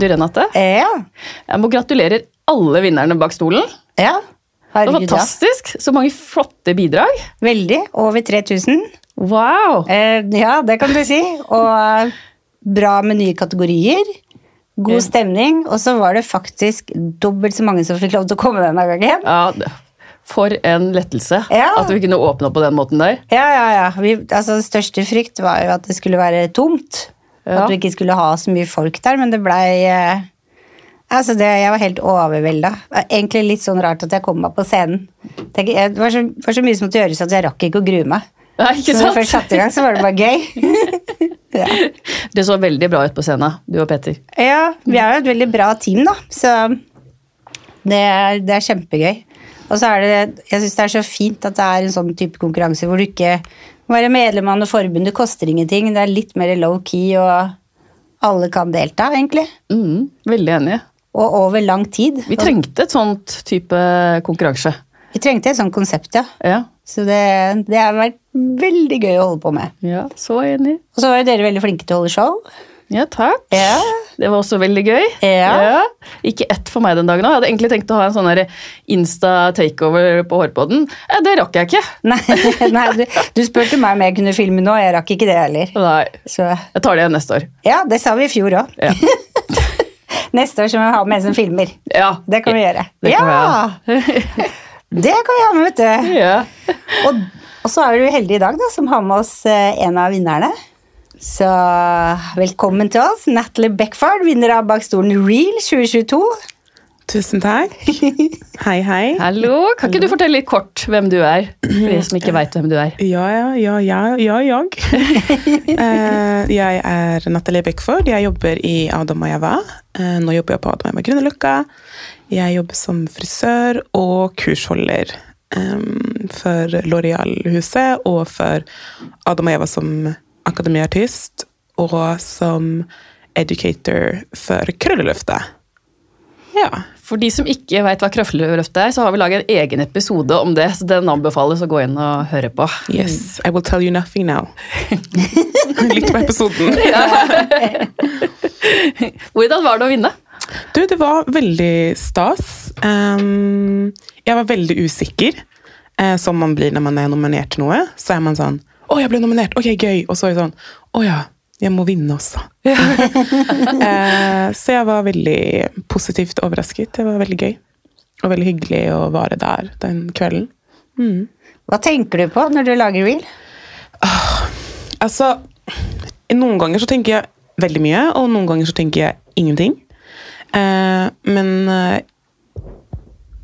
Du Renate, Ja. jeg må gratulere alle vinnerne bak stolen. ja. Det var fantastisk. Så mange flotte bidrag. Veldig. Over 3000. Wow! Eh, ja, det kan du si. Og eh, bra med nye kategorier. God stemning. Og så var det faktisk dobbelt så mange som fikk lov til å komme denne gangen. Ja, for en lettelse Ja. at vi kunne åpne opp på den måten der. Ja, ja, ja. Vi, altså, største frykt var jo at det skulle være tomt. Ja. At vi ikke skulle ha så mye folk der, men det blei eh, Altså, det, jeg var helt overvelda. Egentlig litt sånn rart at jeg kom meg på scenen. Tenk, det var så, var så mye som måtte gjøres at jeg rakk ikke å grue meg. Nei, ikke Så når jeg først satte i gang, så var det bare gøy. ja. Det så veldig bra ut på scenen, du og Petter. ja, vi er jo et veldig bra team, da. Så det er, det er kjempegøy. Og så er det, jeg syns det er så fint at det er en sånn type konkurranse hvor du ikke må være medlem av noe forbund, det koster ingenting. Det er litt mer low-key, og alle kan delta, egentlig. Mm, veldig enig. Og over lang tid. Vi trengte et sånt type konkurranse. Vi trengte et sånt konsept, ja. Ja, Så det, det har vært veldig gøy å holde på med. ja så enig. Og så var jo dere veldig flinke til å holde show. Ja, takk. Ja. Det var også veldig gøy. Ja. Ikke ett for meg den dagen. òg. Jeg hadde egentlig tenkt å ha en sånn Insta-takeover på hårpodden. Ja, Det rakk jeg ikke. Nei, nei du, du spurte meg om jeg kunne filme nå, jeg rakk ikke det heller. Nei, Så jeg tar det igjen neste år. ja, det sa vi i fjor òg. Ja. Neste år så må vi ha med en som filmer. Ja. Det kan vi gjøre. Det kan vi ja! Det kan vi ha med, vet du. ja. Og, og så er du heldig i dag, da, som har med oss eh, en av vinnerne. Så velkommen til oss, Natalie Beckford, vinner av Bak stolen Real 2022. Tusen takk. Hei, hei. Hallo, kan ikke du fortelle litt kort hvem du er? For de som ikke veit hvem du er. Ja, ja, ja, ja, ja jeg. Eh, jeg er Natalie Beckford. Jeg jobber i Adam og Eva. Eh, nå jobber jeg på Adam og Eva Grünerløkka. Jeg jobber som frisør og kursholder eh, for L'Oreal-huset og for Adam og Eva som akademiartist og som educator for Krølleløftet. Ja. For de som ikke veit hva Krølleløftet er, så har vi laget en egen episode om det. Så den anbefales å gå inn og høre på. Yes, I will tell you nothing now. Litt på episoden. Hvordan var det å vinne? Du, det var veldig stas. Um, jeg var veldig usikker, eh, som man blir når man er nominert til noe. Så er man sånn Å, jeg ble nominert! Ok, gøy! Og så er det sånn Å ja, jeg må vinne også. Eh, så jeg var veldig positivt overrasket. Det var veldig gøy. Og veldig hyggelig å være der den kvelden. Hva tenker du på når du lager reel? Altså, noen ganger så tenker jeg veldig mye, og noen ganger så tenker jeg ingenting. Eh, men eh,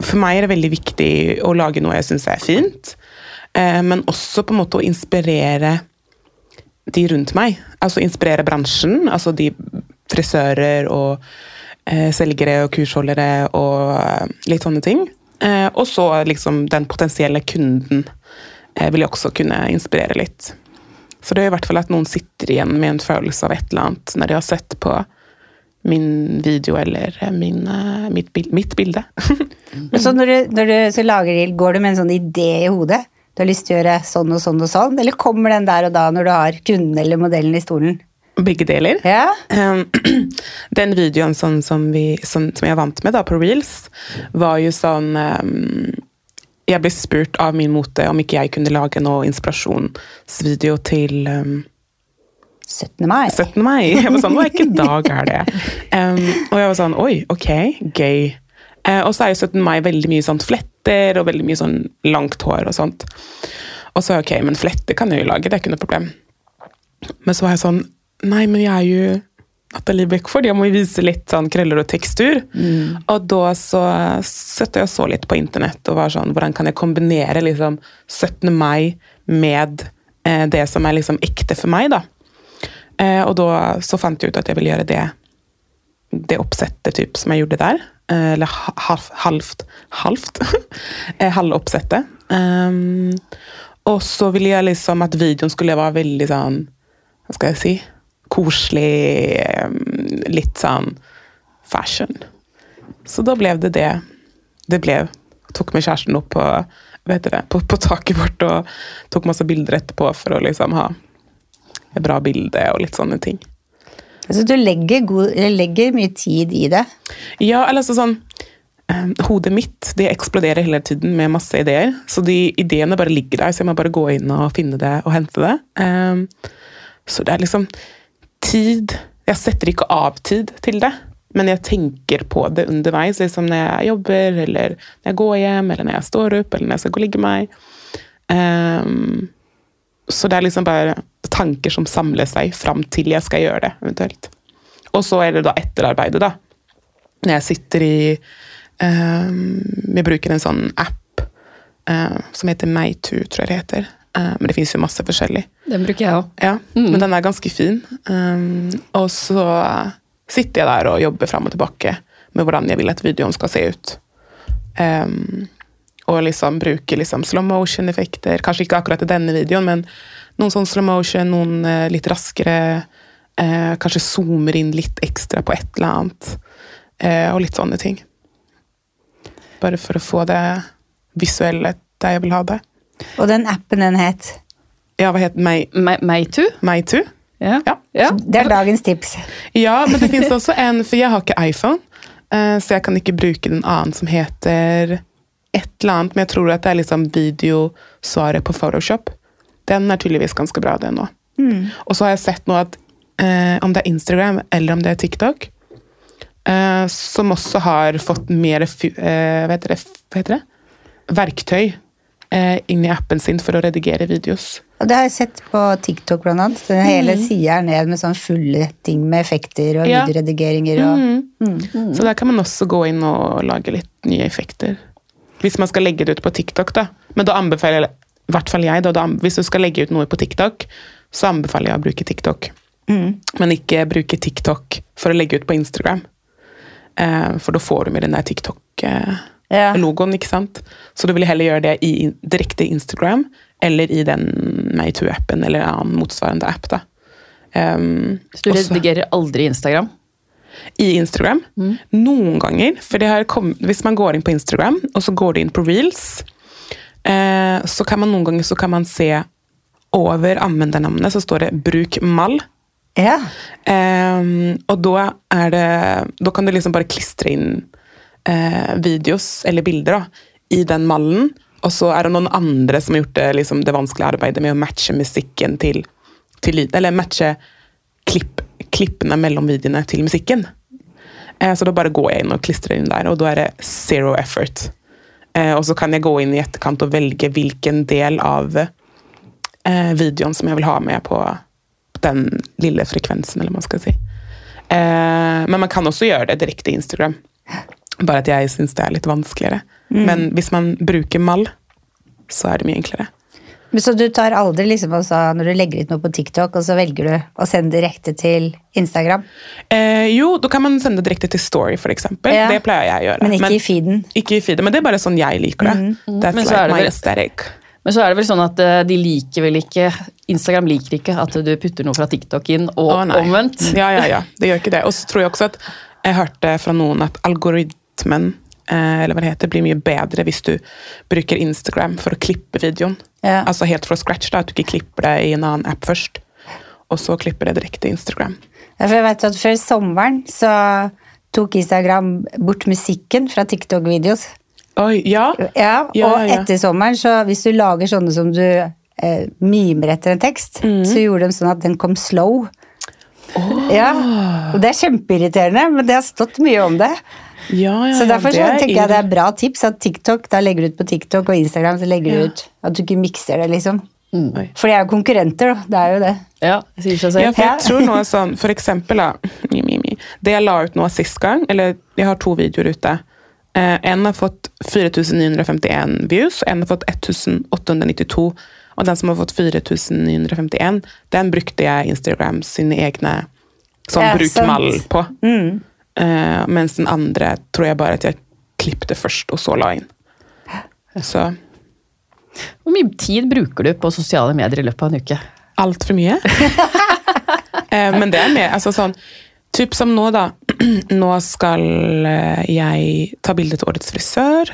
for meg er det veldig viktig å lage noe jeg syns er fint. Eh, men også på en måte å inspirere de rundt meg. Altså inspirere bransjen. Altså de frisører og eh, selgere og kursholdere og eh, litt sånne ting. Og så liksom den potensielle kunden vil jeg også kunne inspirere litt. Så det er i hvert fall at noen sitter igjen med en følelse av et eller annet når de har sett på min video eller min, mitt, mitt bilde. Så når du, når du så lager ild, går du med en sånn idé i hodet? Du har lyst til å gjøre sånn og sånn og sånn? Eller kommer den der og da når du har kunden eller modellen i stolen? Begge deler. Ja? Um, den videoen sånn som, vi, som, som jeg vant med da på Reels, var jo sånn um, Jeg ble spurt av min mote om ikke jeg kunne lage noe inspirasjonsvideo til um, 17. mai. 17. mai. Jeg var sånn, Hvilken dag er det? Um, og jeg var sånn Oi, ok, gøy. Eh, og så er jo 17. mai veldig mye sånn fletter og veldig mye sånn langt hår og sånt. Og så ok, men fletter kan jeg jo lage, det er ikke noe problem. Men så var jeg sånn Nei, men jeg er jo Natalie Beckford, jeg må jo vise litt sånn krøller og tekstur. Og da så søtte jeg og så litt på internett og var sånn Hvordan kan jeg kombinere liksom 17. mai med eh, det som er liksom ekte for meg, da? Eh, og da så fant jeg ut at jeg ville gjøre det det oppsettet typ, som jeg gjorde der. Eh, eller halvt. halv, halvt Halvt? Eh, Halvoppsettet. Um, og så ville jeg liksom at videoen skulle være veldig sånn Hva skal jeg si? Koselig. Litt sånn fashion. Så da ble det det. Det ble Tok med kjæresten opp på, vet det, på, på taket vårt og tok masse bilder etterpå for å liksom ha et bra bilde og litt sånne ting. Altså, du legger, god, legger mye tid i det. Ja, eller altså sånn eh, Hodet mitt det eksploderer hele tiden med masse ideer. Så de ideene bare ligger der, så jeg må bare gå inn og finne det og hente det. Um, så det er liksom tid Jeg setter ikke av tid til det, men jeg tenker på det underveis. Liksom når jeg jobber, eller når jeg går hjem, eller når jeg står opp, eller når jeg skal gå og ligge meg. Eh, så det er liksom bare tanker som samler seg fram til jeg skal gjøre det, eventuelt. Og så er det da etterarbeidet, da. Når jeg sitter i um, Vi bruker en sånn app uh, som heter Meitu, tror jeg det heter. Uh, men det fins jo masse forskjellig. Den bruker jeg òg. Ja, Men den er ganske fin. Um, og så sitter jeg der og jobber fram og tilbake med hvordan jeg vil at videoen skal se ut. Um, og liksom bruke liksom slow motion-effekter. Kanskje ikke akkurat i denne videoen, men noen sånn slow motion, noen eh, litt raskere. Eh, kanskje zoomer inn litt ekstra på et eller annet. Eh, og litt sånne ting. Bare for å få det visuelle der jeg vil ha det. Og den appen den het Ja, hva heter den? Me- Meitu? Meitu? Ja. Ja. ja. Det er dagens tips. Ja, men det finnes også en, for jeg har ikke iPhone, eh, så jeg kan ikke bruke den annen som heter et eller annet, men jeg tror at det er liksom videosvaret på Photoshop. Den er tydeligvis ganske bra, den nå. Og så har jeg sett nå at eh, om det er Instagram eller om det er TikTok, eh, som også har fått mer eh, hva, heter det, hva heter det? verktøy eh, inn i appen sin for å redigere videos. Og det har jeg sett på TikTok blant annet. Den hele sida er ned med sånn fulle ting med effekter og Ja. videoredigeringer og Mm. Så der kan man også gå inn og lage litt nye effekter. Hvis man skal legge det ut på TikTok, da. Men da anbefaler i hvert fall jeg, da, da, hvis du skal legge ut noe på TikTok, så anbefaler jeg å bruke TikTok. Mm. Men ikke bruke TikTok for å legge ut på Instagram. Eh, for da får du med den der TikTok-logoen, Ja. ikke sant. Så du vil heller gjøre det i, direkte i Instagram, eller i den Meitu-appen, eller en annen motsvarende app, da. Um, Så du redigerer aldri Instagram? I Instagram. Noen ganger. For det har kommet, hvis man går inn på Instagram, og så går du inn på reels, eh, så kan man noen ganger så kan man se over anvendernavnet så står det 'bruk mall'. ja. Eh, og da er det Da kan du liksom bare klistre inn eh, videos eller bilder da, i den mallen. Og så er det noen andre som har gjort det, liksom, det vanskelige arbeidet med å matche musikken til, til lyd. Eller matche klipp, klippene mellom videoene til musikken. Eh, så da bare går jeg inn og klistrer inn der, og da er det zero effort. Eh, og så kan jeg gå inn i etterkant og velge hvilken del av eh, videoen som jeg vil ha med på den lille frekvensen, eller hva man skal si. Eh, men man kan også gjøre det direkte i Instagram. Bare at jeg syns det er litt vanskeligere. Men hvis man bruker mall, så er det mye enklere. Men Så du tar aldri liksom altså, når du legger ut noe på TikTok, og så velger du å sende direkte til Instagram? Eh, jo, da kan man sende direkte til Story, eksempel. Ja. Det pleier jeg å gjøre. Men ikke i feeden? Ikke i feeden, men det er bare sånn jeg liker det. That's Men så like er det my vel- aesthetic. Men så er det vel sånn at eh, de liker vel ikke Instagram liker ikke at du putter noe fra TikTok inn, og oh, omvendt. Ja, ja, ja. Det gjør ikke det. Og så tror jeg også at jeg hørte fra noen at algoritmen eller hva det heter, blir mye bedre hvis du bruker Instagram for å klippe videoen. Ja. Altså helt fra scratch, da, at du ikke klipper det i en annen app først. Og så klipper det direkte i Instagram. Ja, jeg vet at Før sommeren så tok Instagram bort musikken fra TikTok-videos. Oi, ja. Ja, Ja, og etter sommeren, så hvis du lager sånne som du eh, mimer etter en tekst, Mm. så gjorde de sånn at den kom slow. Ja, og Det er kjempeirriterende, men det har stått mye om det. Ja, ja, Så ja, Derfor så er tenker jeg det er bra tips at TikTok, da legger du ut på TikTok, og Instagram så legger Ja. du ut at du ikke mikser det, liksom. Mm. For de er jo konkurrenter, da. Det er jo det. Ja, det sier seg Ja, for jeg tror noe sånn, for eksempel. Det jeg la ut nå sist gang, eller jeg har to videoer ute. Eh, en har fått 4951 views, og en har fått 1892. Og den som har fått 4951, den brukte jeg Instagram sine egne sånn Ja, bruk på. Mm. Eh, mens den andre tror jeg bare at jeg klippte først, og så la inn. Så Hvor mye tid bruker du på sosiale medier i løpet av en uke? Altfor mye. uh, men det er mer altså sånn Typ som nå, da. Nå skal eh, jeg ta bilde til årets frisør.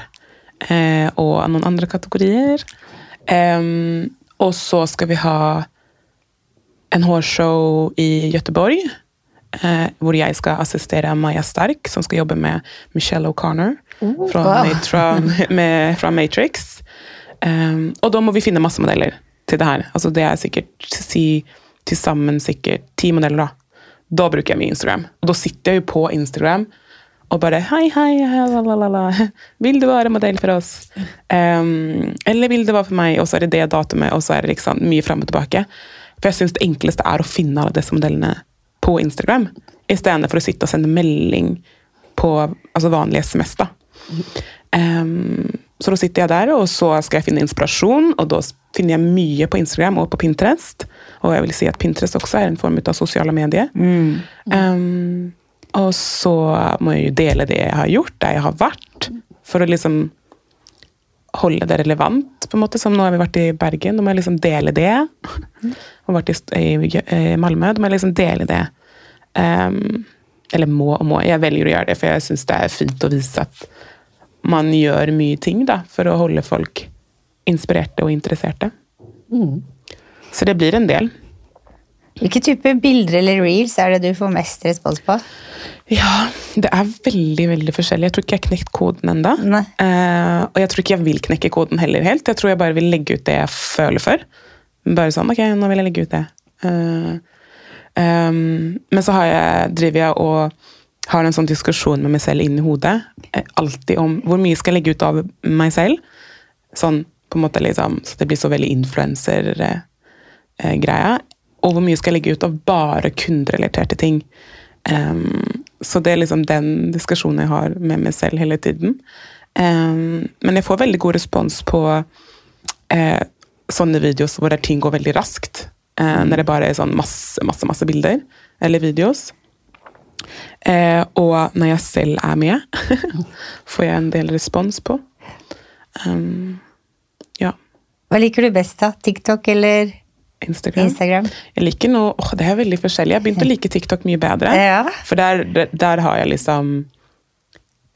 uh, og noen andre kategorier. Um, og så skal vi ha en hårshow i Göteborg. Eh, hvor jeg skal assistere Maja Stark, som skal jobbe med Michelle O'Connor fra, wow. Fra, med, fra Matrix. Um, og da må vi finne masse modeller til det her. Altså det er sikkert si til sammen sikkert ti modeller, da. Da bruker jeg mye Instagram. Og da sitter jeg jo på Instagram og bare Hei, hei, hei, la, la, la, la. Vil du være modell for oss? Um, eller vil du være for meg? Og så er det det datumet, og så er det liksom mye fram og tilbake. For jeg syns det enkleste er å finne alle disse modellene på Instagram, i stedet for å sitte og sende melding på altså vanlig SMS. da. Um, så da sitter jeg der, og så skal jeg finne inspirasjon, og da finner jeg mye på Instagram og på Pinterest. Og jeg vil si at Pinterest også er en form av sosiale medier. Um, og så må jeg jo dele det jeg har gjort, der jeg har vært, for å liksom holde det relevant, på en måte. Som nå har vi vært i Bergen, da må jeg liksom dele det. Og vært i, i, i Malmö, da må jeg liksom dele det. Um, eller må og må. Jeg velger å gjøre det, for jeg syns det er fint å vise at man gjør mye ting da, for å holde folk inspirerte og interesserte. Så det blir en del. Hvilke typer bilder eller reels er det du får mest respons på? Ja, det er veldig veldig forskjellig. Jeg tror ikke jeg har knekt koden ennå. Nei. Eh, og jeg tror ikke jeg vil knekke koden heller helt. Jeg tror jeg bare vil legge ut det jeg føler for. Bare sånn, ok, nå vil jeg legge ut det. Uh, um, men så har jeg, driver jeg og har en sånn diskusjon med meg selv inni hodet. alltid om hvor mye skal jeg legge ut av meg selv. Sånn på en måte liksom, så det blir så veldig influencer-greia. Og hvor mye skal jeg legge ut av bare kunderelaterte ting. Um, så det er liksom den diskusjonen jeg har med meg selv hele tiden. Um, men jeg får veldig god respons på uh, sånne videos hvor ting går veldig raskt. Uh, Når det bare er sånn masse, masse, masse bilder eller videos. Uh, og når jeg selv er med, får jeg en del respons på. Um, ja. Hva liker du best da? TikTok eller Instagram. Instagram? Jeg liker noe, oh, Det er veldig forskjellig. Jeg har begynt å like TikTok mye bedre. Ja. For der, der, der har jeg liksom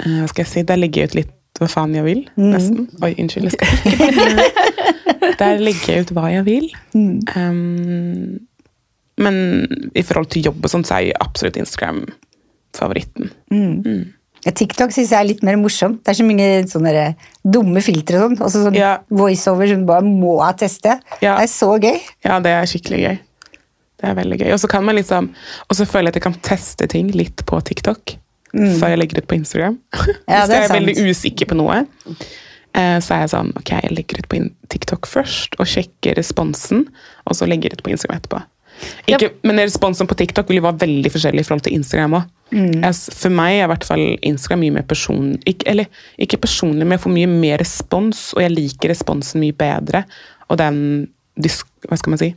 uh, Hva skal jeg si? Der legger jeg ut litt hva faen jeg vil. Nesten. Oi, unnskyld. Jeg Der legger jeg ut hva jeg vil. Um, men i forhold til jobb og sånt, så er jo absolutt Instagram favoritten. Ja, TikTok syns jeg er litt mer morsomt. Det er så mye sånne dumme filtre og sånn. Også sånn Ja. voiceover som bare må teste. Ja. Det er så gøy. Ja, det er skikkelig gøy. Det er veldig gøy. Og så kan man liksom Og så føler jeg at jeg kan teste ting litt på TikTok. Før jeg legger ut på Instagram. Ja, Hvis jeg er veldig usikker på noe, eh, så er jeg sånn Ok, jeg legger ut på TikTok først, og sjekker responsen, og så legger jeg ut på Instagram etterpå. Ikke, Men responsen på TikTok vil jo være veldig forskjellig i forhold til Instagram òg. For meg er i hvert fall Instagram mye mer person... Ikke, eller ikke personlig, men jeg får mye mer respons, og jeg liker responsen mye bedre. Og den disk, Hva skal man si?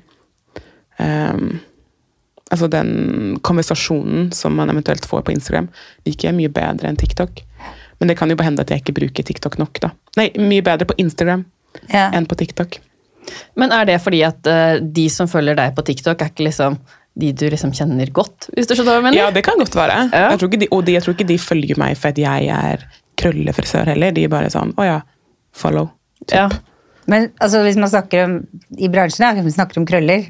Um, altså den konversasjonen som man eventuelt får på Instagram, liker jeg mye bedre enn TikTok. Men det kan jo bare hende at jeg ikke bruker TikTok nok, da. Nei, mye bedre på Instagram Ja. enn på TikTok. Men er det fordi at uh, de som følger deg på TikTok, er ikke liksom de du liksom kjenner godt? Hvis du skjønner hva jeg mener? Ja, det kan godt være. Ja. Jeg tror ikke de, og de, jeg tror ikke de følger meg for at jeg er krøllefrisør heller. De er bare sånn å ja, follow. Ja. Men altså, hvis man snakker om i bransjen, ja, hvis man snakker om krøller,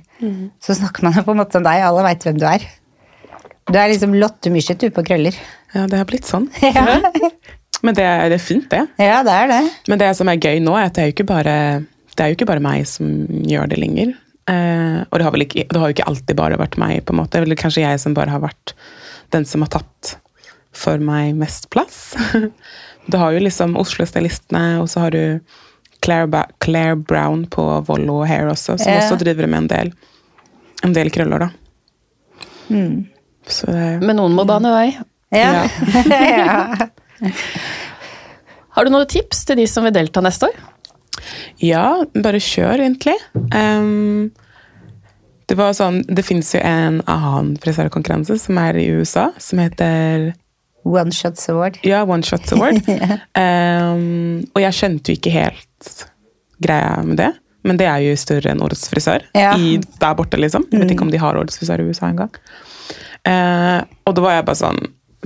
så snakker man jo på en måte om deg. Alle veit hvem du er. Du er liksom Lotte Myrseth, du, på krøller. Ja, det har blitt sånn. Ja. Men det, er- det er fint, det. ja, det er det. Men det som er gøy nå, er at det er jo ikke bare, det er jo ikke bare meg som gjør det lenger. Eh, og det har, vel ikke, det har jo ikke alltid bare vært meg, på en måte. Eller kanskje jeg som bare har vært den som har tatt for meg mest plass. Du har jo liksom Oslo-stylistene, og så har du Claire, ba Claire Brown på Vollo Hair også, som yeah. også driver med en del, en del krøller, da. Så det, Men noen må bane vei. Ja. ja. Har du noen tips til de som vil delta neste år? Ja, bare kjør, egentlig. Um, det var sånn, det fins jo en annen frisørkonkurranse som er i USA, som heter One Shots Award. ja, One Shots Award. Um, og jeg skjønte jo ikke helt greia med det, men det er jo større enn Årets frisør Ja. i, der borte, liksom. Jeg vet ikke om de har Årets frisør i USA engang. Uh, og da var jeg bare sånn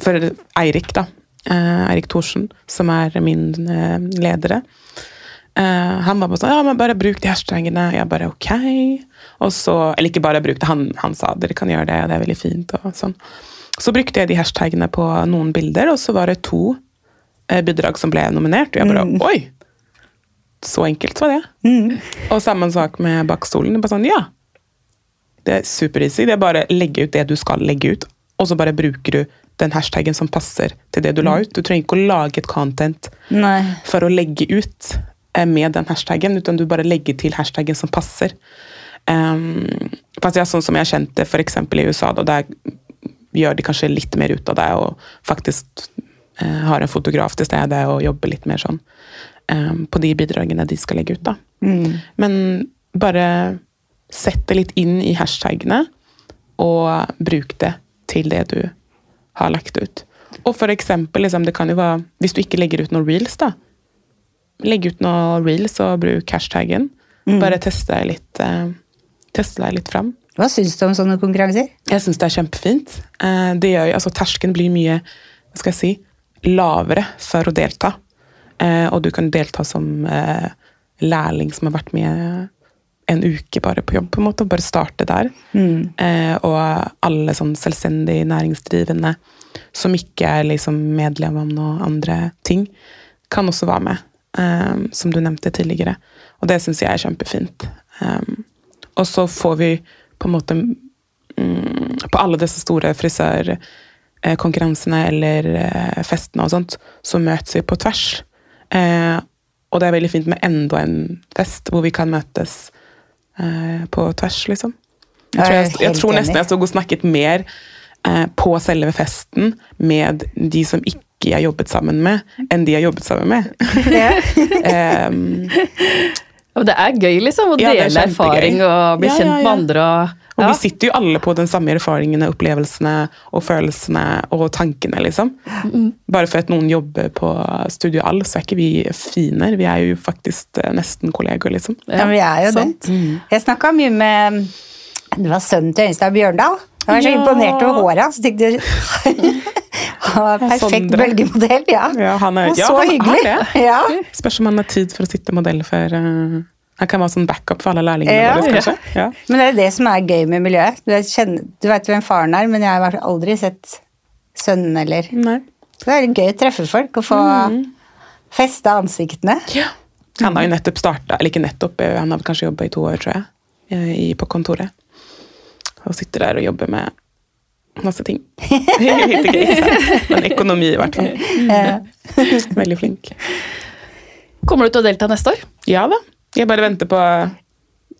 For Eirik, da. Uh, Eirik Thorsen, som er min uh, ledere. Eh, han var bare sånn Ja, men bare bruk de hashtagene. Jeg bare ok. Og så, Eller ikke bare bruk det, han, han sa dere kan gjøre det, og det er veldig fint. og sånn. Så brukte jeg de hashtagene på noen bilder, og så var det to uh, bidrag som ble nominert. Og jeg bare Oi! Så enkelt var det. Og samme sak med bakstolen. Bare sånn, ja. Det er supereasy. Det er bare legge ut det du skal legge ut, og så bare bruker du den hashtaggen som passer til det du la ut. Du trenger ikke å lage et content Nei. for å legge ut med den hashtaggen, uten du bare legger til hashtaggen som passer. Um, fast ja, sånn som jeg kjente eksempel i USA, da, der gjør de kanskje litt mer ut av det og faktisk uh, har en fotograf til stede og jobber litt mer sånn um, på de bidragene de skal legge ut. da. Men bare sett det litt inn i hashtagene, og bruk det til det du har lagt ut. Og for eksempel, liksom, det kan jo være, hvis du ikke legger ut noen reels, da. Legg ut noen reels og bruk hashtaggen. Bare teste deg litt, eh, teste deg litt fram. Hva syns du om sånne konkurranser? Jeg syns det er kjempefint. Eh, Det gjør, altså, terskelen blir mye hva skal jeg si, lavere for å delta. Eh, Og du kan delta som lærling som har vært med en uke bare på jobb. på en måte, og Bare starte der. Eh, Og alle sånn selvstendig næringsdrivende som ikke er liksom medlem av noen andre ting, kan også være med. Eh, Som du nevnte tidligere. Og det syns jeg er kjempefint. Um, Og så får vi på en måte um, på alle disse store frisørkonkurransene eller uh, festene og sånt, så møtes vi på tvers. Uh, og det er veldig fint med enda en fest hvor vi kan møtes uh, på tvers, liksom. Jeg tror, jeg, Jeg jeg tror nesten jeg stod og snakket mer eh, på selve festen med de som ikke jeg har jobbet sammen med, enn de jeg jobbet sammen med. Ja. um, Det er gøy, liksom, å Ja, dele erfaring og bli Ja, kjent ja, ja. med andre. Og, Og vi sitter jo alle på den samme erfaringene, opplevelsene og følelsene og tankene, liksom. Bare for at noen jobber på Studio All, så er ikke vi fiender. Vi er jo faktisk eh, nesten kolleger, liksom. Ja, vi er jo det. Jeg snakka mye med Det var sønnen til Øystein Bjørndal. Jeg var så Ja. imponert over håret hans. tenkte jeg, perfekt bølgemodell, ja. Ja, han er, Og ja, så han hyggelig. har det. Ja. Spørs om han har tid for å sitte modell for uh, Han kan være sånn backup for alle lærlingene Ja. våre, kanskje. Ja. Men det er det som er gøy med miljøet. Du kjenner- du vet hvem faren er, men jeg har aldri sett sønnen eller Nei. Så det er gøy å treffe folk og få Mm. festa ansiktene. Han har jo nettopp starta, eller ikke nettopp, eh, han har kanskje jobba i to år, tror jeg, eh, på kontoret. Og sitter der og jobber med masse ting. Litt gøy, Men økonomi, i hvert fall. Ja. Veldig flink. Kommer du til å delta neste år? Ja da. Jeg bare venter på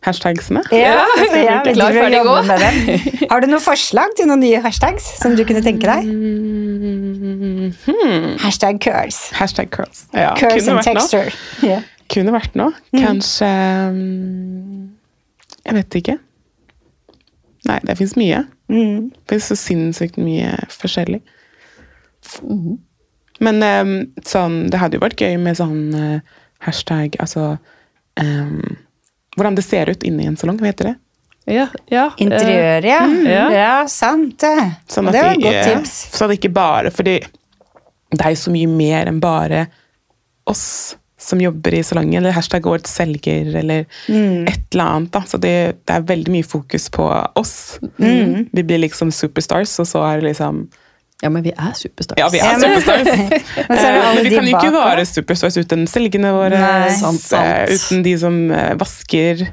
hashtagsene. Ja, Ja, ja, vi klar, ferdig, gå. med dem. Har du noen forslag til noen nye hashtags som du kunne tenke deg? Mm, hmm. Hashtag curls. Hashtag curls. Ja, Curls and noe. texture. Ja. Kunne vært noe. Kanskje mm, Jeg vet ikke. Nei, det fins mye. Mm. Det fins så sinnssykt mye forskjellig. Men um, sånn, det hadde jo vært gøy med sånn uh, hashtag Altså um, Hvordan det ser ut inne i en salong, hva heter det? Ja, ja. eh, Interiør, ja. ja. Ja, sant det. Sånn det var et godt er- tips. Så det ikke bare Fordi det er jo så mye mer enn bare oss som jobber i salongen, eller hashtag årets selger, eller Mm. et eller annet. Da. Så det, det er veldig mye fokus på oss. Mm. Vi blir liksom superstars, og så er det liksom ja, men vi er superstars. Ja, vi er superstars. Men er Eh, Men vi kan jo ikke være superstars uten selgene våre, Nei. Sant, sant. eh, uten de som eh, vasker,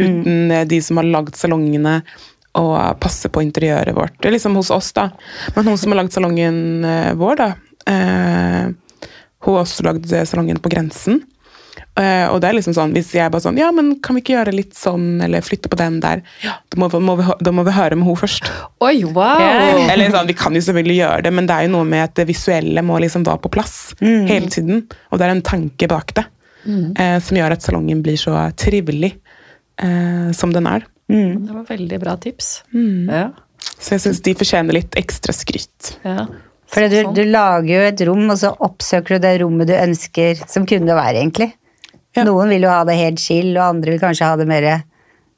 uten mm. de som har lagd salongene og passer på interiøret vårt. Liksom hos oss, da. Men hun som har lagd salongen eh, vår, da eh, Hun har også lagd salongen på Grensen. Uh, og det er liksom sånn, Hvis jeg bare sånn Ja, men kan vi ikke gjøre litt sånn, eller flytte på den der? Ja, Da må, vi- må vi, da må vi høre med henne først. Oi, wow! Yeah. Eller sånn, Vi kan jo selvfølgelig gjøre det, men det er jo noe med at det visuelle må liksom være på plass hele tiden. Og det er en tanke bak det eh, som gjør at salongen blir så trivelig uh, som den er. Mm. Det var veldig bra tips. Mm. Ja. Så jeg syns de fortjener litt ekstra skryt. ja. For du, Sånn. du lager jo et rom, og så oppsøker du det rommet du ønsker, som kunne være, egentlig. Ja. Noen vil jo ha det helt chill, og andre vil kanskje ha det mer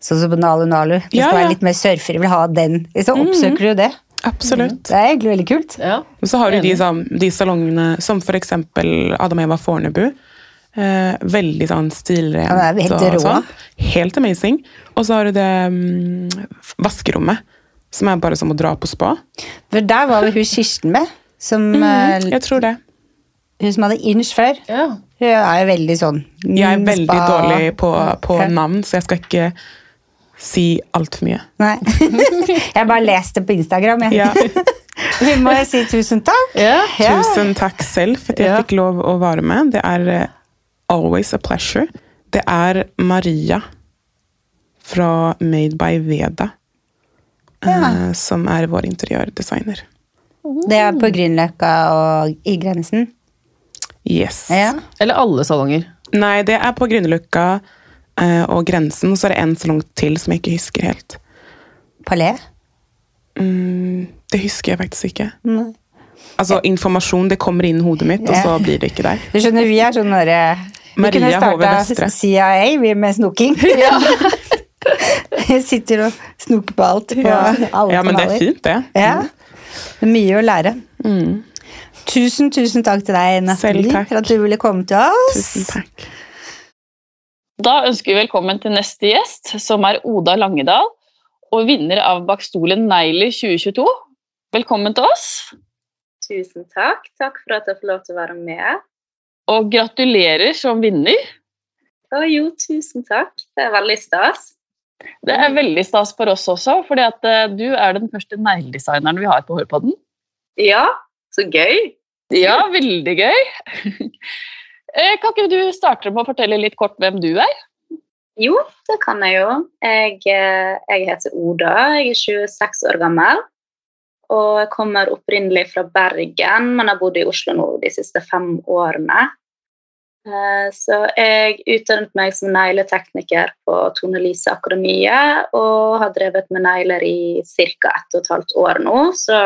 sånn som på Nalu Nalu. Det Ja, skal ja. være litt mer surfere, vil ha den. Så oppsøker du det. Absolutt. Det er egentlig veldig kult. ja. Og så har du de, de salongene som for eksempel Adam Eva Fornebu. Eh, veldig sånn stilrent. Ja, helt og sånn. Helt amazing. Og så har du det um, vaskerommet, som er bare som å dra på spa. For der var vel hun Kirsten med, som, Mm, jeg tror det. hun som hadde Inch før. Ja. Hun er jo veldig sånn Jeg er veldig spa- dårlig på, på Ja. navn, så jeg skal ikke si altfor mye. Nei. jeg bare leste på Instagram, jeg. Ja. Vi må jo si tusen takk. Ja. Ja. Tusen takk selv for at jeg Ja. fikk lov å være med. Det er eh, always a pleasure. Det er Maria fra Made by Veda eh, som er vår interiørdesigner. Det er på Grünerløkka og i Grensen. Yes. Ja. Eller alle salonger. Nei, det er på Grünerløkka uh, og Grensen, og så er det en salong til som jeg ikke husker helt. Palais. Mm, det husker jeg faktisk ikke. Nei. Altså, informasjon det kommer inn i hodet mitt, og så blir det ikke der. Du skjønner, vi er sånn derre Vi Maria kunne starta CIA vi med snoking. Vi sitter og snoker på alt på alle Ja, men det er fint, det. Ja. Det er mye å lære. Mm. Tusen, tusen takk til deg, Nathalie, for at du ville komme til oss. Tusen takk. Da ønsker vi velkommen til neste gjest, som er Oda Langedal, og vinner av Bakstolen Neili 2022. Velkommen til oss, Tusen takk. Takk for at jeg får lov til å være med. og gratulerer som vinner. Å jo, tusen takk. Det er veldig stas. Det er veldig stas for oss også, at eh, du er den første negledesigneren vi har på Hårpodden. Ja, så gøy. Ja, veldig gøy. Eh, Kan ikke du starte med å fortelle litt kort hvem du er? Jo, det kan jeg jo. Jeg, eh, jeg heter Oda. Jeg er 26 år gammel. Og jeg kommer opprinnelig fra Bergen, men har bodd i Oslo nå de siste fem årene. Eh, Så jeg utdannet meg som negletekniker på Tone Lise Akademiet, og har drevet med negler i ca. ett og et halvt år nå, så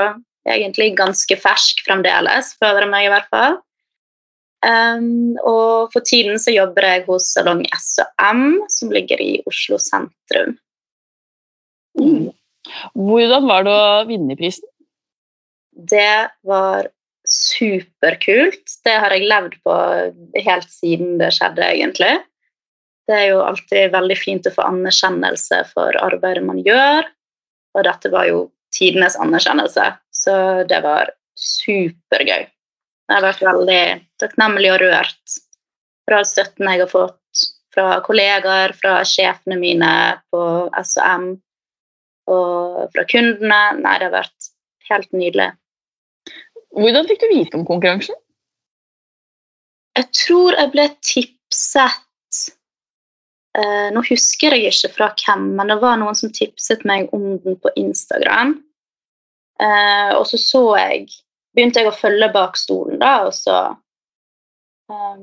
egentlig ganske fersk fremdeles, føler jeg meg i hvert fall. Um, og for tiden så jobber jeg hos Salong S&M, som ligger i Oslo sentrum. Mm. Hvordan var det å vinne prisen? Det var superkult. Det har jeg levd på helt siden det skjedde, egentlig. Det er jo alltid veldig fint å få anerkjennelse for arbeidet man gjør, og dette var jo tidenes anerkjennelse, så det var supergøy. Jeg har vært veldig takknemlig og rørt for all støtten jeg har fått fra kollegaer, fra sjefene mine på SOM og fra kundene. Nei, det har vært helt nydelig. Hvordan fikk du vite om konkurransen? Jeg tror jeg ble tipset eh, Nå husker jeg ikke fra hvem, men det var noen som tipset meg om den på Instagram. Eh, og så så jeg Begynte jeg å følge bak stolen, da, og så eh,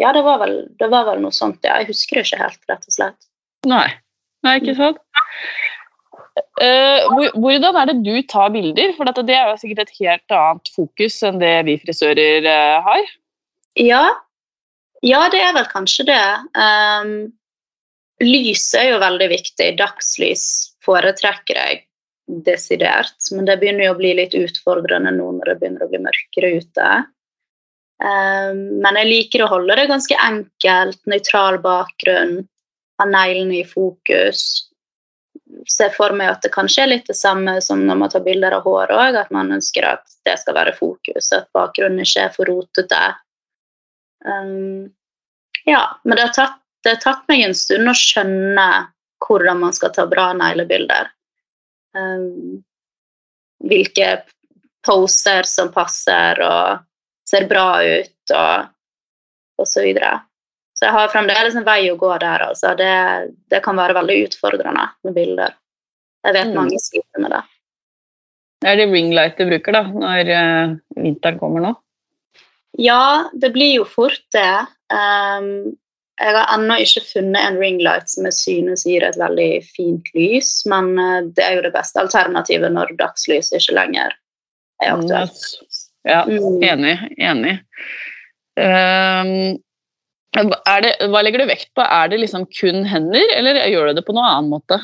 Ja, det var, vel, det var vel noe sånt, ja. Jeg husker det ikke helt, rett og slett. Nei, Nei ikke sant? Eh, hvordan er det du tar bilder? For dette, det er jo sikkert et helt annet fokus enn det vi frisører eh, har. Ja. ja, det er vel kanskje det. Um, lys er jo veldig viktig. Dagslys foretrekker jeg desidert. Men det begynner jo å bli litt utfordrende nå når det begynner å bli mørkere ute. Um, men jeg liker å holde det ganske enkelt, nøytral bakgrunn, ha neglene i fokus. Se for meg at det kanskje er litt det samme som når man tar bilder av hår òg, at man ønsker at det skal være fokus, at bakgrunnen ikke er for rotete. Um, ja, men det har, tatt, det har tatt meg en stund å skjønne hvordan man skal ta bra neglebilder. Um, hvilke poser som passer og ser bra ut, og, og så videre. Så jeg har fremdeles en vei å gå der. Altså. Det, det kan være veldig utfordrende med bilder. Jeg vet Mm. mange sliter med det. Er det ringlight du bruker da, når uh, vinteren kommer nå? Ja, det blir jo fort det. Um, jeg har ennå ikke funnet en ringlight som jeg synes gir et veldig fint lys, men uh, det er jo det beste alternativet når dagslys ikke lenger er aktuelt. Ja, Mm. enig. Enig. Er det, hva legger du vekt på? Er det liksom kun hender, eller gjør du det på noen annen måte?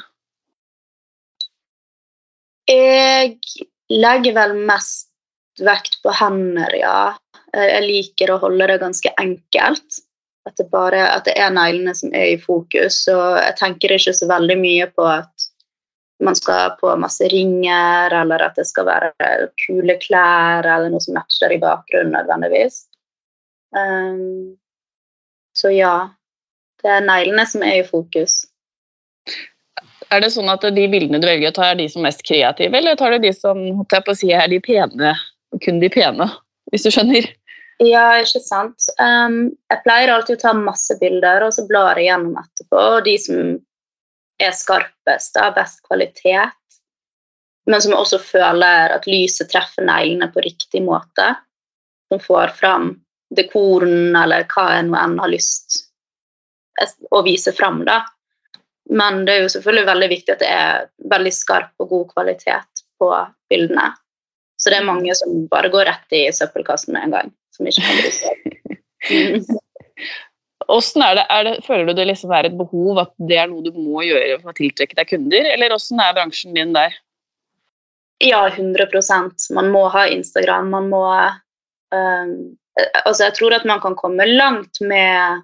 Jeg legger vel mest vekt på hender, ja. Eh, Jeg liker å holde det ganske enkelt. At det, bare, at det er neglene som er i fokus. Og jeg tenker ikke så veldig mye på at man skal på masse ringer, eller at det skal være kule klær eller noe som matcher i bakgrunnen nødvendigvis. Um, så ja, det er neglene som er i fokus. Er det sånn at de bildene du velger å ta, er de som er mest kreative, eller tar du de som jeg på å si, er de pene, kun de pene, hvis du skjønner? Ja, ikke sant. Um, jeg pleier alltid å ta masse bilder, og så blar jeg gjennom etterpå. Og de som er skarpest, har best kvalitet, men som også føler at lyset treffer neglene på riktig måte. Som får fram dekoren eller hva jeg nå enn har lyst å vise fram. da. Men det er jo selvfølgelig veldig viktig at det er veldig skarp og god kvalitet på bildene. Så det er mange som bare går rett i søppelkassen med en gang. som ikke kan brukes. Hvordan er det, er det, føler du det liksom er et behov at det er noe du må gjøre for å tiltrekke deg kunder, eller hvordan er bransjen din der? Ja, 100% Man må ha Instagram. Man må um, Altså, jeg tror at man kan komme langt med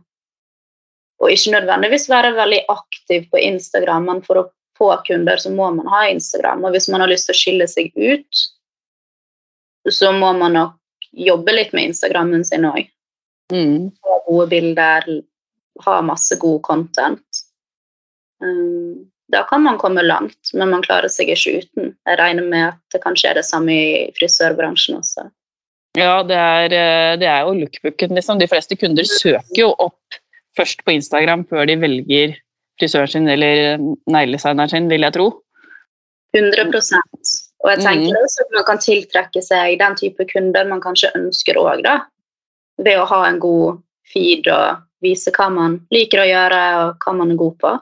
og ikke nødvendigvis være veldig aktiv på Instagram, men for å få kunder så må man ha Instagram. Og hvis man har lyst til å skille seg ut, så må man nok jobbe litt med Instagrammen sin òg. Mm. Ha gode bilder, ha masse god content. Um, da kan man komme langt, men man klarer seg ikke uten. Jeg regner med at det kanskje er det samme i frisørbransjen også. Ja, det er, eh, det er jo lookbooken, liksom. De fleste kunder søker jo opp først på Instagram før de velger frisøren sin eller negledesigneren sin, vil jeg tro. 100 Og jeg tenker mm. også at man kan tiltrekke seg den type kunder man kanskje ønsker òg, da. Ved å ha en god feed og vise hva man liker å gjøre og hva man er god på.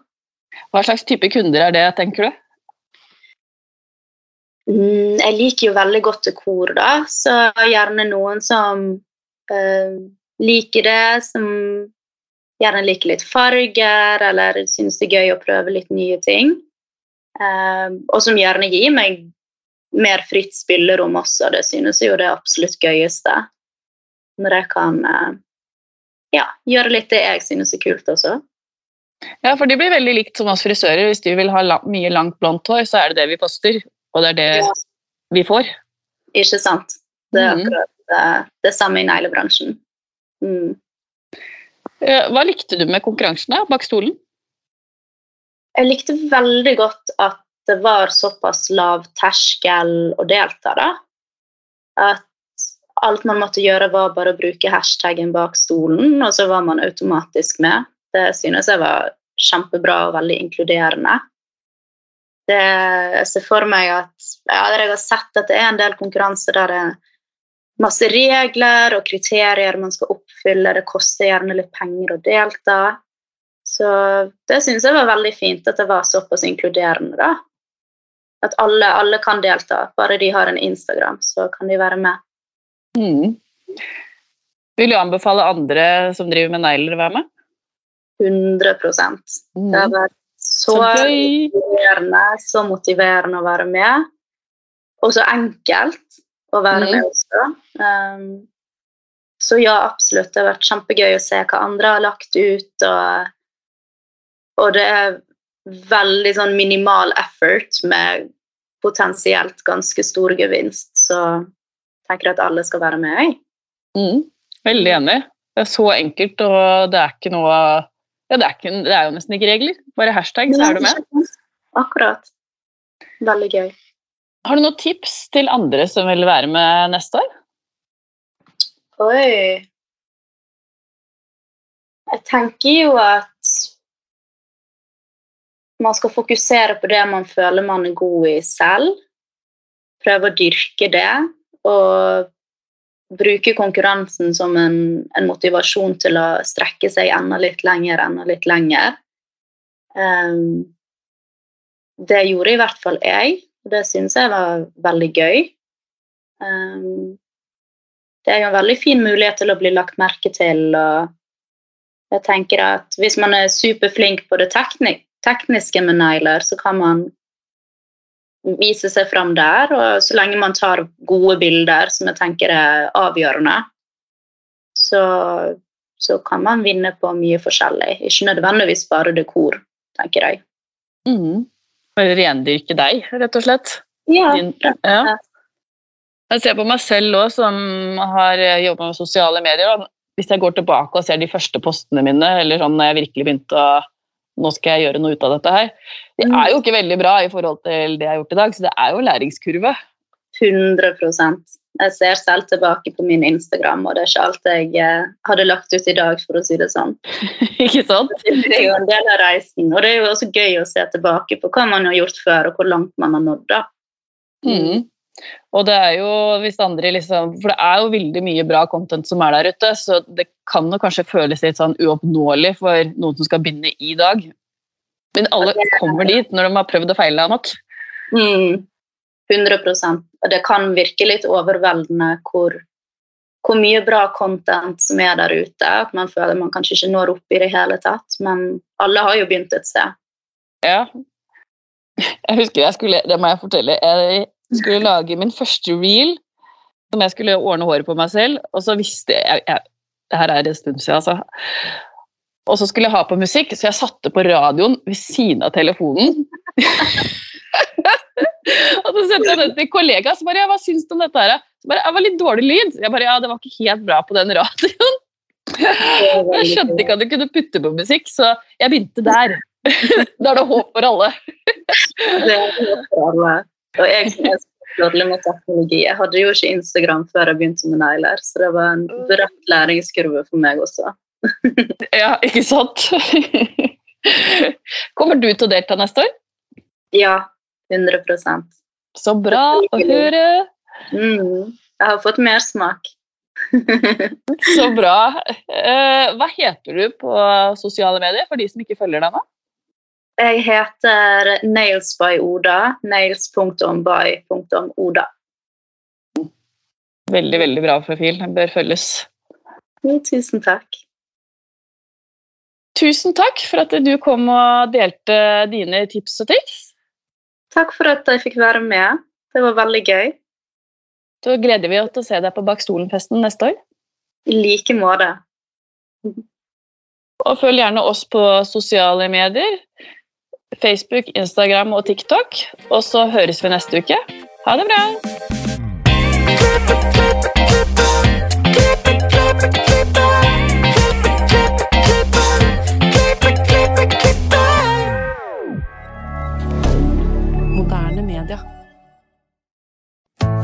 Hva slags type kunder er det, tenker du? Mm, jeg liker jo veldig godt kor, da, så gjerne noen som uh, liker det, som gjerne liker litt farger, eller syns det er gøy å prøve litt nye ting. Uh, og som gjerne gir meg mer fritt spillerom også. Det synes jeg jo det absolutt gøyeste. Når jeg kan uh, ja, gjøre litt det jeg synes er kult også. Ja, for det blir veldig likt som oss frisører. Hvis du vil ha la mye langt blondt hår, så er det det vi poster. Og det er det ja. vi får. Ikke sant. Det er mm. akkurat det, det samme i neglebransjen. Mm. Eh, hva likte du med konkurransene bak stolen? Jeg likte veldig godt at det var såpass lav terskel å delta. da. At alt man måtte gjøre, var bare å bruke hashtaggen bak stolen, og så var man automatisk med. Det synes jeg var kjempebra og veldig inkluderende. Det, jeg ser for meg at ja, jeg har sett at det er en del konkurranser der det er masse regler og kriterier man skal oppfylle. Det koster gjerne litt penger å delta. Så det syns jeg var veldig fint at det var såpass inkluderende. da. At alle, alle, kan delta, bare de har en Instagram, så kan de være med. Mm. Vil du anbefale andre som driver med negler, å være med? 100 mm. Det har vært så, så motiverende, så motiverende å være med. Og så enkelt å være mm. med også. Um, så ja, absolutt. Det har vært kjempegøy å se hva andre har lagt ut. Og, og det er veldig sånn minimal effort med potensielt ganske stor gevinst. Så jeg tenker at alle skal være med. Mm, veldig enig. Det er så enkelt, og det er ikke noe ja, det, er ikke, det er jo nesten ikke regler. Bare hashtag, så er du med. Akkurat. Veldig gøy. Har du noen tips til andre som vil være med neste år? Oi Jeg tenker jo at man skal fokusere på det man føler man er god i selv. Prøve å dyrke det. Og bruke konkurransen som en, en motivasjon til å strekke seg enda litt lenger, enda litt lenger. Um, det gjorde i hvert fall jeg. Og det syns jeg var veldig gøy. Um, det er jo en veldig fin mulighet til å bli lagt merke til. og jeg tenker at Hvis man er superflink på det tekniske med negler, så kan man vise seg fram der. Og så lenge man tar gode bilder, som jeg tenker er avgjørende, så så kan man vinne på mye forskjellig. Ikke nødvendigvis bare dekor, tenker jeg. Mm. Bare rendyrke deg, rett og slett. Ja, Din, ja. Jeg ser på meg selv òg, som har jobba med sosiale medier. Hvis jeg går tilbake og ser de første postene mine, eller sånn når jeg virkelig begynte å nå skal jeg gjøre noe ut av dette her, det er jo ikke veldig bra i forhold til det jeg har gjort i dag, så det er jo læringskurve. 100% Jeg ser selv tilbake på min Instagram, og det er ikke alt jeg eh, hadde lagt ut i dag, for å si det sånn. ikke sant? Det er jo en del av reisen, og det er jo også gøy å se tilbake på hva man har gjort før, og hvor langt man har nådd. da. Mm. Og det er jo, hvis andre liksom, For det er jo veldig mye bra content som er der ute, så det kan jo kanskje føles litt sånn uoppnåelig for noen som skal begynne i dag. Men alle kommer dit når de har prøvd og feila nok. Mm. 100 Og det kan virke litt overveldende hvor, hvor mye bra content som er der ute. At man føler man kanskje ikke når opp i det hele tatt. Men alle har jo begynt et sted. Ja. Jeg husker jeg skulle, det må jeg fortelle, jeg skulle lage min første reel som jeg skulle ordne håret på meg selv, og så visste jeg, jeg Det her er en stund siden, altså. Og så skulle jeg ha på musikk, så jeg satte på radioen ved siden av telefonen. og så sendte jeg den til kollega, så bare 'Hva syns du om dette?' her? Så bare, 'Det var litt dårlig lyd.' Jeg bare 'Ja, det var ikke helt bra på den radioen'. Jeg skjønte ikke at du kunne putte på musikk, så jeg begynte der. Da er det håp for alle. Det er håp for alle. Og jeg er dårlig med teknologi, jeg hadde jo ikke Instagram før jeg begynte med negler, så det var en bratt læringskurve for meg også. Ja, ikke sant? Kommer du til å delta neste år? Ja, 100% Så bra å høre. mm. Jeg har fått mer smak. Så bra. Eh, Hva heter du på sosiale medier, for de som ikke følger deg nå? Jeg heter Nails by Oda. Nails.by.oda. Veldig, veldig bra profil. Den bør følges. Tusen takk. Tusen takk for at du kom og delte dine tips og triks. Takk for at jeg fikk være med. Det var veldig gøy. Da gleder vi oss til å se deg på Bak stolen-festen neste år. I like måte. Og følg gjerne oss på sosiale medier. Facebook, Instagram og TikTok. Og så høres vi neste uke. Ha det bra!